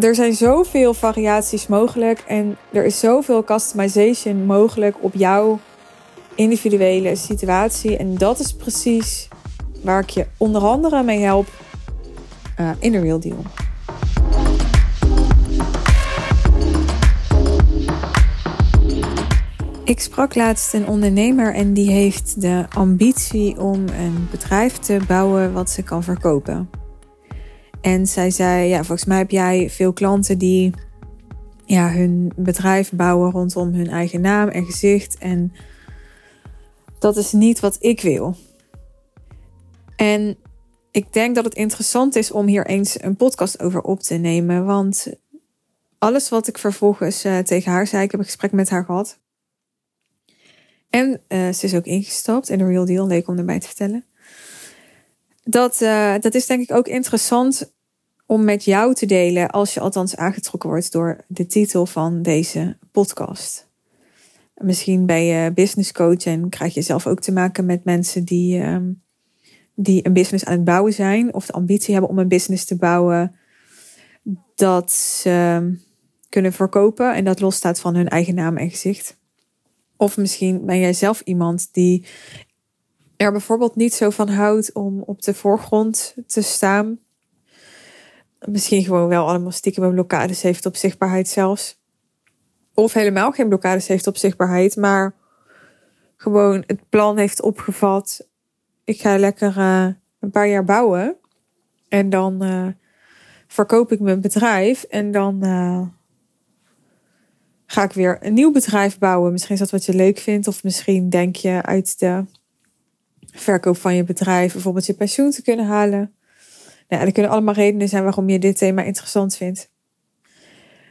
er zijn zoveel variaties mogelijk en er is zoveel customization mogelijk op jouw individuele situatie. En dat is precies waar ik je onder andere mee help uh, in de Real Deal. Ik sprak laatst een ondernemer en die heeft de ambitie om een bedrijf te bouwen wat ze kan verkopen. En zij zei: Ja, volgens mij heb jij veel klanten die ja, hun bedrijf bouwen rondom hun eigen naam en gezicht. En dat is niet wat ik wil. En ik denk dat het interessant is om hier eens een podcast over op te nemen. Want alles wat ik vervolgens uh, tegen haar zei, ik heb een gesprek met haar gehad. En uh, ze is ook ingestapt in de Real Deal, leek om erbij te vertellen. Dat, uh, dat is denk ik ook interessant om met jou te delen, als je althans aangetrokken wordt door de titel van deze podcast. Misschien ben je business coach en krijg je zelf ook te maken met mensen die, um, die een business aan het bouwen zijn of de ambitie hebben om een business te bouwen dat ze kunnen verkopen en dat losstaat van hun eigen naam en gezicht. Of misschien ben jij zelf iemand die er bijvoorbeeld niet zo van houdt om op de voorgrond te staan misschien gewoon wel allemaal stiekem blokkades heeft op zichtbaarheid zelfs. Of helemaal geen blokkades heeft op zichtbaarheid, maar gewoon het plan heeft opgevat. Ik ga lekker uh, een paar jaar bouwen. En dan uh, verkoop ik mijn bedrijf. En dan uh, ga ik weer een nieuw bedrijf bouwen. Misschien is dat wat je leuk vindt. Of misschien denk je uit de verkoop van je bedrijf bijvoorbeeld je pensioen te kunnen halen. Nou, er kunnen allemaal redenen zijn waarom je dit thema interessant vindt.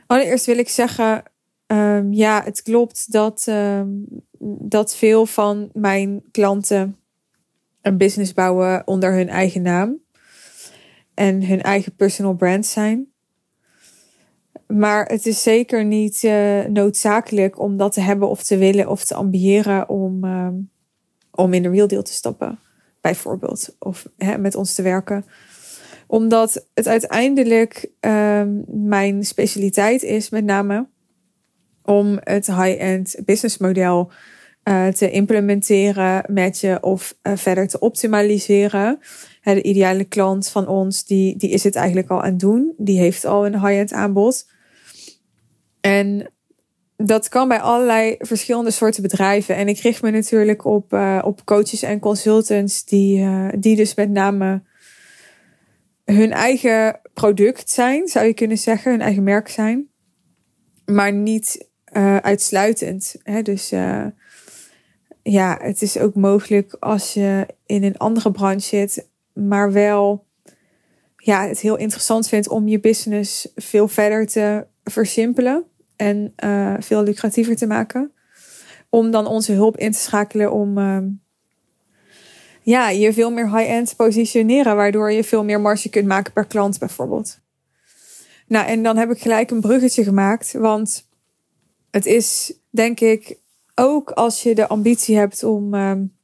Allereerst wil ik zeggen, um, ja, het klopt dat, um, dat veel van mijn klanten een business bouwen onder hun eigen naam en hun eigen personal brand zijn. Maar het is zeker niet uh, noodzakelijk om dat te hebben of te willen of te ambiëren om, um, om in de real deal te stappen, bijvoorbeeld, of hè, met ons te werken omdat het uiteindelijk um, mijn specialiteit is, met name om het high-end business model uh, te implementeren je of uh, verder te optimaliseren. de ideale klant van ons, die, die is het eigenlijk al aan het doen. Die heeft al een high-end aanbod. En dat kan bij allerlei verschillende soorten bedrijven. En ik richt me natuurlijk op, uh, op coaches en consultants die, die dus met name hun eigen product zijn, zou je kunnen zeggen, hun eigen merk zijn, maar niet uh, uitsluitend. Hè? Dus uh, ja, het is ook mogelijk als je in een andere branche zit, maar wel ja, het heel interessant vindt om je business veel verder te versimpelen en uh, veel lucratiever te maken. Om dan onze hulp in te schakelen om ja, je veel meer high-end positioneren, waardoor je veel meer marge kunt maken per klant bijvoorbeeld. Nou, en dan heb ik gelijk een bruggetje gemaakt, want het is denk ik ook als je de ambitie hebt om um,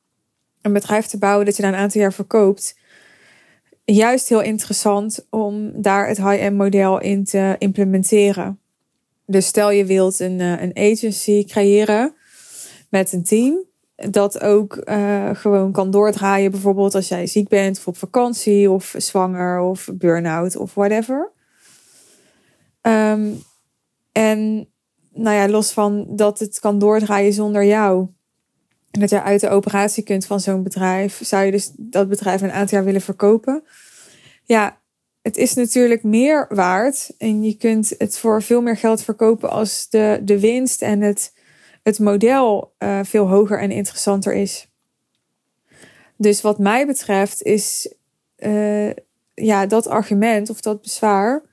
een bedrijf te bouwen dat je na een aantal jaar verkoopt, juist heel interessant om daar het high-end model in te implementeren. Dus stel je wilt een, eh, een agency creëren met een team dat ook uh, gewoon kan doordraaien. Bijvoorbeeld als jij ziek bent of op vakantie of zwanger of burn-out of whatever. Um, en nou ja, los van dat het kan doordraaien zonder jou. En dat je uit de operatie kunt van zo'n bedrijf. Zou je dus dat bedrijf een aantal jaar willen verkopen? Ja, het is natuurlijk meer waard. En je kunt het voor veel meer geld verkopen als de, de winst en het het model uh, veel hoger en interessanter is. Dus wat mij betreft is uh, ja, dat argument of dat bezwaar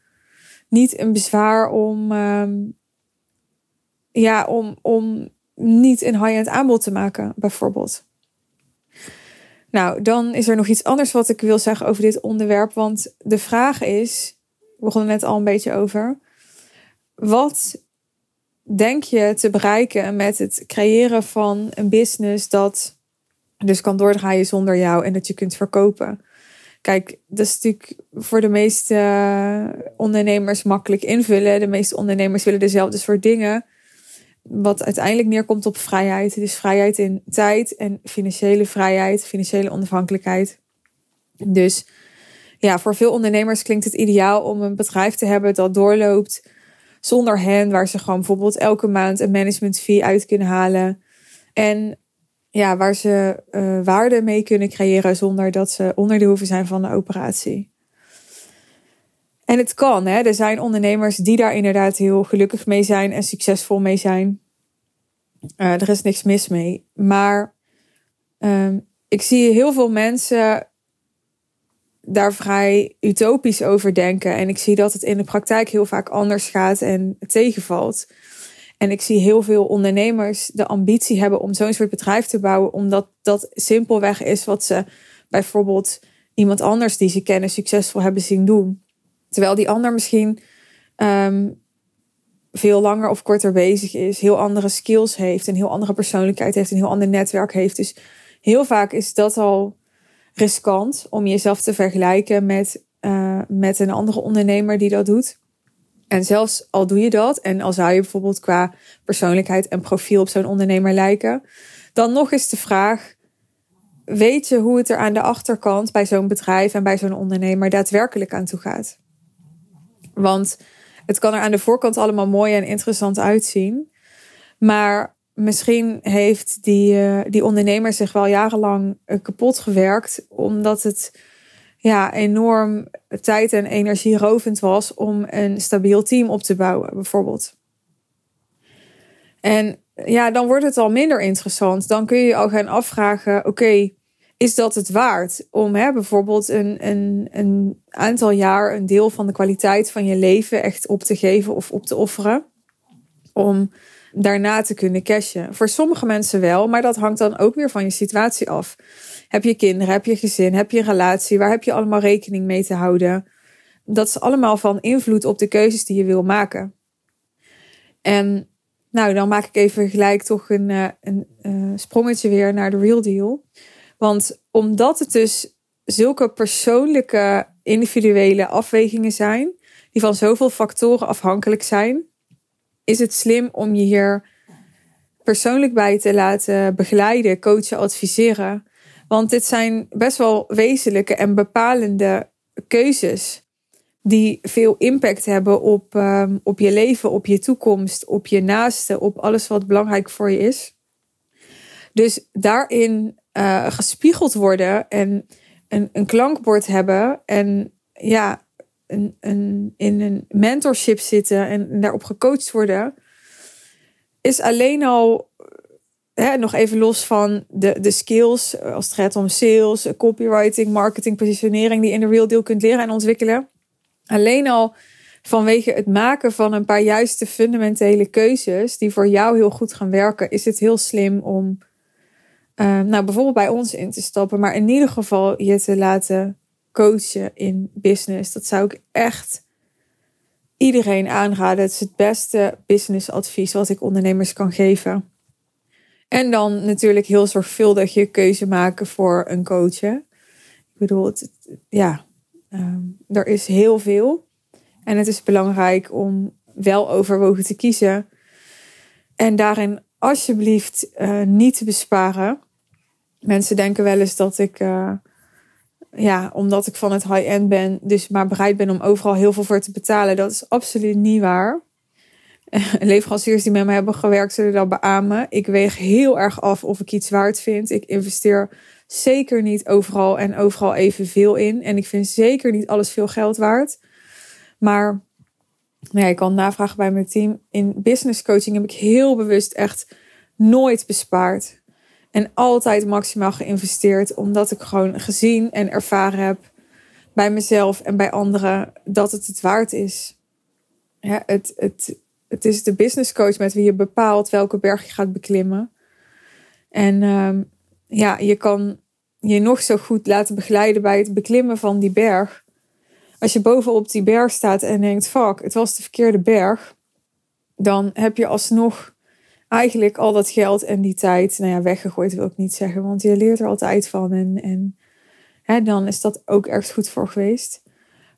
niet een bezwaar om, um, ja, om, om niet een high-end aanbod te maken, bijvoorbeeld. Nou, dan is er nog iets anders wat ik wil zeggen over dit onderwerp. Want de vraag is, we begonnen net al een beetje over. Wat denk je te bereiken met het creëren van een business dat dus kan doordraaien zonder jou en dat je kunt verkopen? kijk, dat is natuurlijk voor de meeste ondernemers makkelijk invullen. De meeste ondernemers willen dezelfde soort dingen. Wat uiteindelijk neerkomt op vrijheid. Dus vrijheid in tijd en financiële vrijheid, financiële onafhankelijkheid. Dus ja, voor veel ondernemers klinkt het ideaal om een bedrijf te hebben dat doorloopt zonder hen, waar ze gewoon bijvoorbeeld elke maand een management fee uit kunnen halen. En ja, waar ze uh, waarde mee kunnen creëren zonder dat ze onderdeel hoeven zijn van de operatie. En het kan, hè? er zijn ondernemers die daar inderdaad heel gelukkig mee zijn en succesvol mee zijn. Uh, er is niks mis mee. Maar um, ik zie heel veel mensen daar vrij utopisch over denken. En ik zie dat het in de praktijk heel vaak anders gaat en tegenvalt. En ik zie heel veel ondernemers de ambitie hebben om zo'n soort bedrijf te bouwen, omdat dat simpelweg is wat ze bijvoorbeeld iemand anders die ze kennen succesvol hebben zien doen. Terwijl die ander misschien um, veel langer of korter bezig is, heel andere skills heeft, een heel andere persoonlijkheid heeft, een heel ander netwerk heeft. Dus heel vaak is dat al riskant om jezelf te vergelijken met, uh, met een andere ondernemer die dat doet. En zelfs al doe je dat, en al zou je bijvoorbeeld qua persoonlijkheid en profiel op zo'n ondernemer lijken, dan nog eens de vraag: weet je hoe het er aan de achterkant bij zo'n bedrijf en bij zo'n ondernemer daadwerkelijk aan toe gaat? Want het kan er aan de voorkant allemaal mooi en interessant uitzien, maar misschien heeft die, uh, die ondernemer zich wel jarenlang uh, kapot gewerkt, omdat het ja, enorm tijd en energierovend was om een stabiel team op te bouwen, bijvoorbeeld. En ja, dan wordt het al minder interessant. Dan kun je je al gaan afvragen: oké, is dat het waard om hè, bijvoorbeeld een, een, een aantal jaar een deel van de kwaliteit van je leven echt op te geven of op te offeren? Om daarna te kunnen cashen. Voor sommige mensen wel, maar dat hangt dan ook weer van je situatie af. Heb je kinderen? Heb je gezin? Heb je relatie? Waar heb je allemaal rekening mee te houden? Dat is allemaal van invloed op de keuzes die je wil maken. En nou, dan maak ik even gelijk toch een, eh, een eh, sprongetje weer naar de real deal. Want omdat het dus zulke persoonlijke, individuele afwegingen zijn, die van zoveel factoren afhankelijk zijn, is het slim om je hier persoonlijk bij te laten begeleiden, coachen, adviseren. Want dit zijn best wel wezenlijke en bepalende keuzes. Die veel impact hebben op, um, op je leven, op je toekomst, op je naaste, op alles wat belangrijk voor je is. Dus daarin uh, gespiegeld worden en een, een klankbord hebben en ja, een, in een mentorship zitten en daarop gecoacht worden, is alleen al hè, nog even los van de, de skills als het gaat om sales, copywriting, marketing, positionering die in de real deal kunt leren en ontwikkelen. Alleen al vanwege het maken van een paar juiste fundamentele keuzes die voor jou heel goed gaan werken, is het heel slim om uh, nou, bijvoorbeeld bij ons in te stappen, maar in ieder geval je te laten coachen in business. Dat zou ik echt iedereen aanraden. Het is het beste businessadvies wat ik ondernemers kan geven. En dan natuurlijk heel zorgvuldig je keuze maken voor een coach. Ik bedoel, het, ja, um, er is heel veel. En het is belangrijk om wel overwogen te kiezen. En daarin alsjeblieft uh, niet te besparen. Mensen denken wel eens dat ik, uh, ja, omdat ik van het high-end ben, dus maar bereid ben om overal heel veel voor te betalen. Dat is absoluut niet waar. leveranciers die met me hebben gewerkt zullen dat beamen. Ik weeg heel erg af of ik iets waard vind. Ik investeer zeker niet overal en overal evenveel in. En ik vind zeker niet alles veel geld waard. Maar nou ja, ik kan navragen bij mijn team. In business coaching heb ik heel bewust echt nooit bespaard. En altijd maximaal geïnvesteerd. Omdat ik gewoon gezien en ervaren heb bij mezelf en bij anderen dat het het waard is. Ja, het, het, het is de business coach met wie je bepaalt welke berg je gaat beklimmen. En um, ja, je kan je nog zo goed laten begeleiden bij het beklimmen van die berg. Als je bovenop die berg staat en denkt: fuck, het was de verkeerde berg. Dan heb je alsnog eigenlijk al dat geld en die tijd, nou ja, weggegooid wil ik niet zeggen, want je leert er altijd van. En, en hè, dan is dat ook ergens goed voor geweest.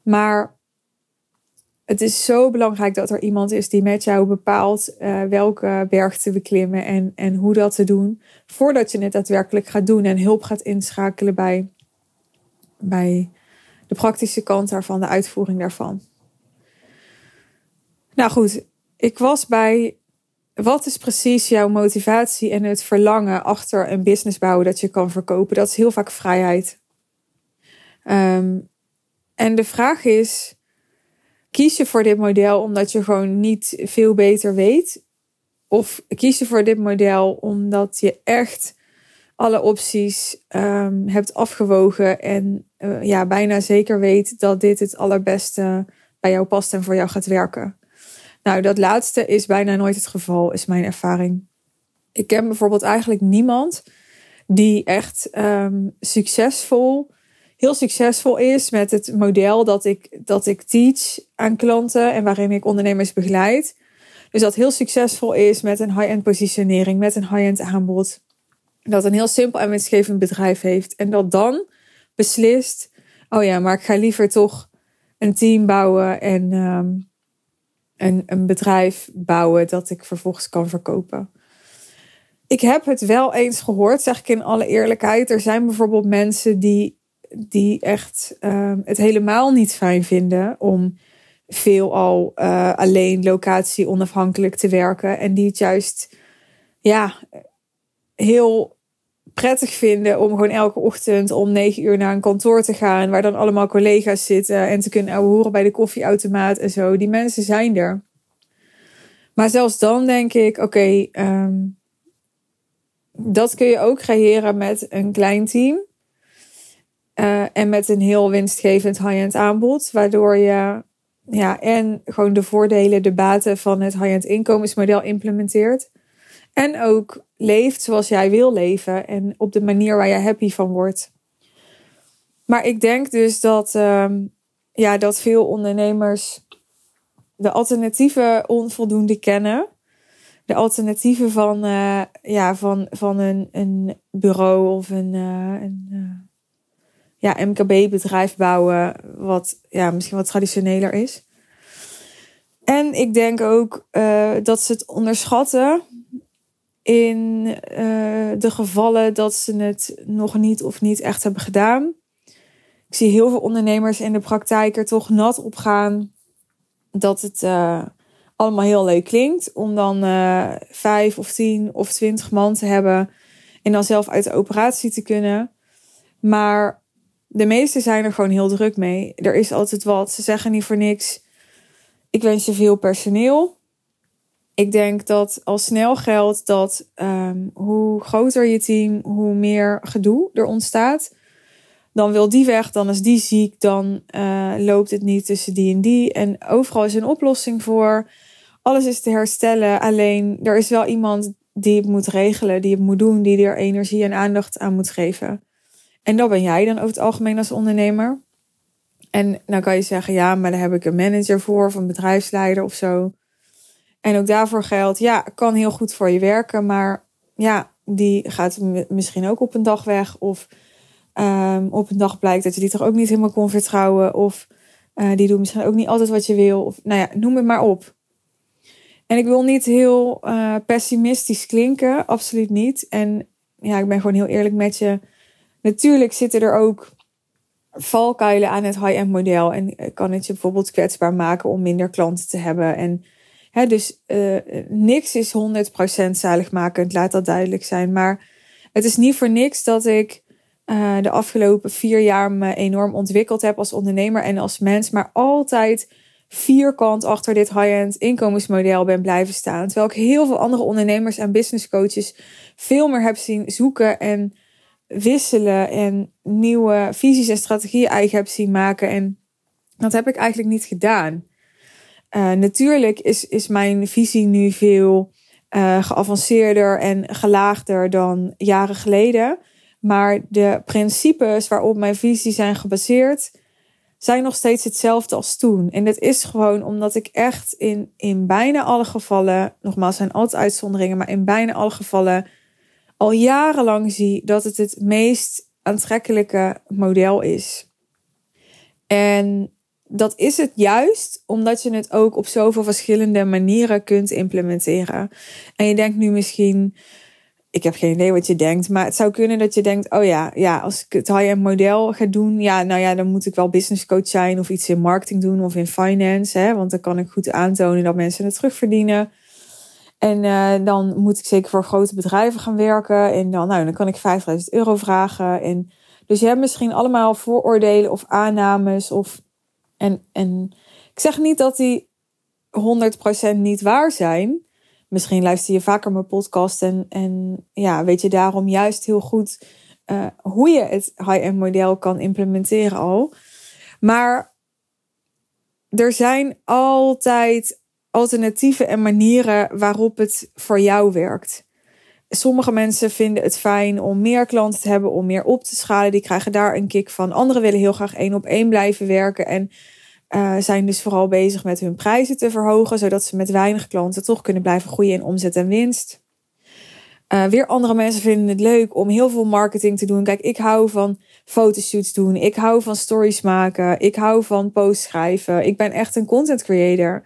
Maar het is zo belangrijk dat er iemand is die met jou bepaalt uh, welke berg te beklimmen en, en hoe dat te doen. Voordat je het daadwerkelijk gaat doen en hulp gaat inschakelen bij, bij de praktische kant daarvan, de uitvoering daarvan. Nou goed, ik was bij wat is precies jouw motivatie en het verlangen achter een business bouwen dat je kan verkopen? Dat is heel vaak vrijheid. Um, en de vraag is: kies je voor dit model omdat je gewoon niet veel beter weet? Of kies je voor dit model omdat je echt alle opties um, hebt afgewogen en uh, ja, bijna zeker weet dat dit het allerbeste bij jou past en voor jou gaat werken? Nou, dat laatste is bijna nooit het geval, is mijn ervaring. Ik ken bijvoorbeeld eigenlijk niemand die echt um, succesvol, heel succesvol is met het model dat ik, dat ik teach aan klanten en waarin ik ondernemers begeleid. Dus dat heel succesvol is met een high-end positionering, met een high-end aanbod. Dat een heel simpel en winstgevend bedrijf heeft. En dat dan beslist, oh ja, maar ik ga liever toch een team bouwen en um, een, bedrijf bouwen dat ik vervolgens kan verkopen. Ik heb het wel eens gehoord, zeg ik in alle eerlijkheid. Er zijn bijvoorbeeld mensen die, die echt uh, het helemaal niet fijn vinden om veelal uh, alleen locatie onafhankelijk te werken. En die het juist ja, heel prettig vinden om gewoon elke ochtend om negen uur naar een kantoor te gaan, waar dan allemaal collega's zitten en te kunnen horen bij de koffieautomaat en zo. Die mensen zijn er. Maar zelfs dan denk ik, oké, ehm, dat kun je ook creëren met een klein team. Uh, en met een heel winstgevend high-end aanbod, waardoor je ja, en gewoon de voordelen, de baten van het high-end inkomensmodel implementeert. En ook leeft zoals jij wil leven en op de manier waar je happy van wordt. Maar ik denk dus dat, um, ja, dat veel ondernemers de alternatieven onvoldoende kennen. De alternatieven van, uh, ja, van, van een, een bureau of een, uh, een uh, ja, MKB-bedrijf bouwen, wat ja, misschien wat traditioneler is. En ik denk ook dat ze het onderschatten in uh, de gevallen dat ze het nog niet of niet echt hebben gedaan. Ik zie heel veel ondernemers in de praktijk er toch nat op gaan dat het uh, allemaal heel leuk klinkt. Om dan uh, vijf of tien of twintig man te hebben en dan zelf uit de operatie te kunnen. Maar de meesten zijn er gewoon heel druk mee. Er is altijd wat. Ze zeggen niet voor niks. Ik wens je veel personeel ik denk dat al snel geldt dat um, hoe groter je team, hoe meer gedoe er ontstaat. Dan wil die weg, dan is die ziek, dan uh, loopt het niet tussen die en die. En overal is een oplossing voor. Alles is te herstellen. Alleen er is wel iemand die het moet regelen, die het moet doen, die er energie en aandacht aan moet geven. En dat ben jij dan over het algemeen als ondernemer. En dan kan je zeggen, ja, maar daar heb ik een manager voor of een bedrijfsleider of zo. En ook daarvoor geldt, ja, kan heel goed voor je werken, maar ja, die gaat misschien ook op een dag weg. Of um, op een dag blijkt dat je die toch ook niet helemaal kon vertrouwen. Of uh, die doet misschien ook niet altijd wat je wil. Of nou ja, noem het maar op. En ik wil niet heel uh, pessimistisch klinken, absoluut niet. En ja, ik ben gewoon heel eerlijk met je. Natuurlijk zitten er ook valkuilen aan het high-end model. En kan het je bijvoorbeeld kwetsbaar maken om minder klanten te hebben. En dus uh, niks is 100% zaligmakend, laat dat duidelijk zijn. Maar het is niet voor niks dat ik uh, de afgelopen vier jaar me enorm ontwikkeld heb als ondernemer en als mens, maar altijd vierkant achter dit high-end inkomensmodel ben blijven staan. Terwijl ik heel veel andere ondernemers en business coaches veel meer heb zien zoeken en wisselen en nieuwe visies en strategieën eigen heb zien maken. En dat heb ik eigenlijk niet gedaan. Uh, natuurlijk is, is mijn visie nu veel uh, geavanceerder en gelaagder dan jaren geleden. Maar de principes waarop mijn visie zijn gebaseerd, zijn nog steeds hetzelfde als toen. En dat is gewoon omdat ik echt in, in bijna alle gevallen, nogmaals zijn altijd uitzonderingen, maar in bijna alle gevallen al jarenlang zie dat het het meest aantrekkelijke model is. En dat is het juist omdat je het ook op zoveel verschillende manieren kunt implementeren. En je denkt nu misschien, ik heb geen idee wat je denkt, maar het zou kunnen dat je denkt: oh ja, ja als ik het high-end model ga doen, ja, nou ja, dan moet ik wel business coach zijn of iets in marketing doen of in finance, hè, want dan kan ik goed aantonen dat mensen het terugverdienen. En uh, dan moet ik zeker voor grote bedrijven gaan werken. En dan, nou, dan kan ik 5000 euro vragen. En dus je hebt misschien allemaal vooroordelen of aannames. Of, en, en ik zeg niet dat die 100% niet waar zijn. Misschien luister je vaker mijn podcast en, en ja, weet je daarom juist heel goed uh, hoe je het high-end model kan implementeren al. Maar er zijn altijd alternatieven en manieren waarop het voor jou werkt. Sommige mensen vinden het fijn om meer klanten te hebben, om meer op te schalen. Die krijgen daar een kick van. Anderen willen heel graag één op één blijven werken en uh, zijn dus vooral bezig met hun prijzen te verhogen, zodat ze met weinig klanten toch kunnen blijven groeien in omzet en winst. Uh, weer andere mensen vinden het leuk om heel veel marketing te doen. Kijk, ik hou van fotoshoots doen. Ik hou van stories maken. Ik hou van posts schrijven. Ik ben echt een content creator.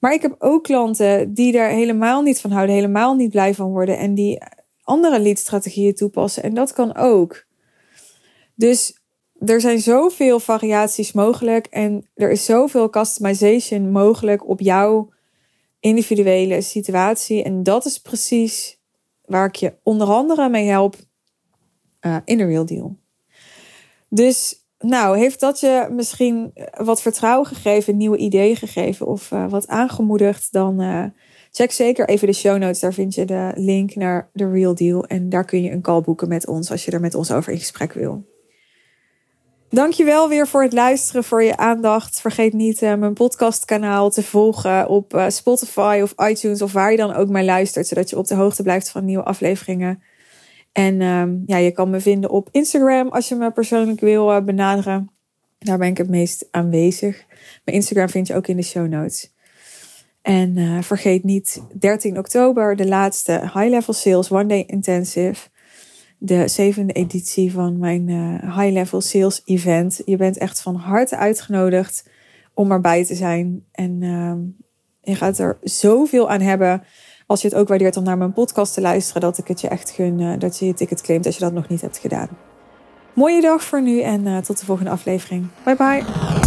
Maar ik heb ook klanten die daar helemaal niet van houden, helemaal niet blij van worden en die andere leadstrategieën toepassen. En dat kan ook. Dus er zijn zoveel variaties mogelijk en er is zoveel customization mogelijk op jouw individuele situatie. En dat is precies waar ik je onder andere mee help uh, in de Real Deal. Dus nou, heeft dat je misschien wat vertrouwen gegeven, nieuwe ideeën gegeven of uh, wat aangemoedigd? Dan uh, check zeker even de show notes. Daar vind je de link naar de Real Deal. En daar kun je een call boeken met ons als je er met ons over in gesprek wil. Dankjewel weer voor het luisteren, voor je aandacht. Vergeet niet mijn podcastkanaal te volgen op Spotify of iTunes of waar je dan ook maar luistert, zodat je op de hoogte blijft van nieuwe afleveringen. En um, ja, je kan me vinden op Instagram als je me persoonlijk wil uh, benaderen. Daar ben ik het meest aanwezig. Mijn Instagram vind je ook in de show notes. En uh, vergeet niet 13 oktober de laatste High Level Sales One Day Intensive. De zevende editie van mijn uh, High Level Sales Event. Je bent echt van harte uitgenodigd om erbij te zijn. En uh, je gaat er zoveel aan hebben als je het ook waardeert om naar mijn podcast te luisteren, dat ik het je echt gun uh, dat je je ticket claimt als je dat nog niet hebt gedaan. Mooie dag voor nu en uh, tot de volgende aflevering. Bye bye.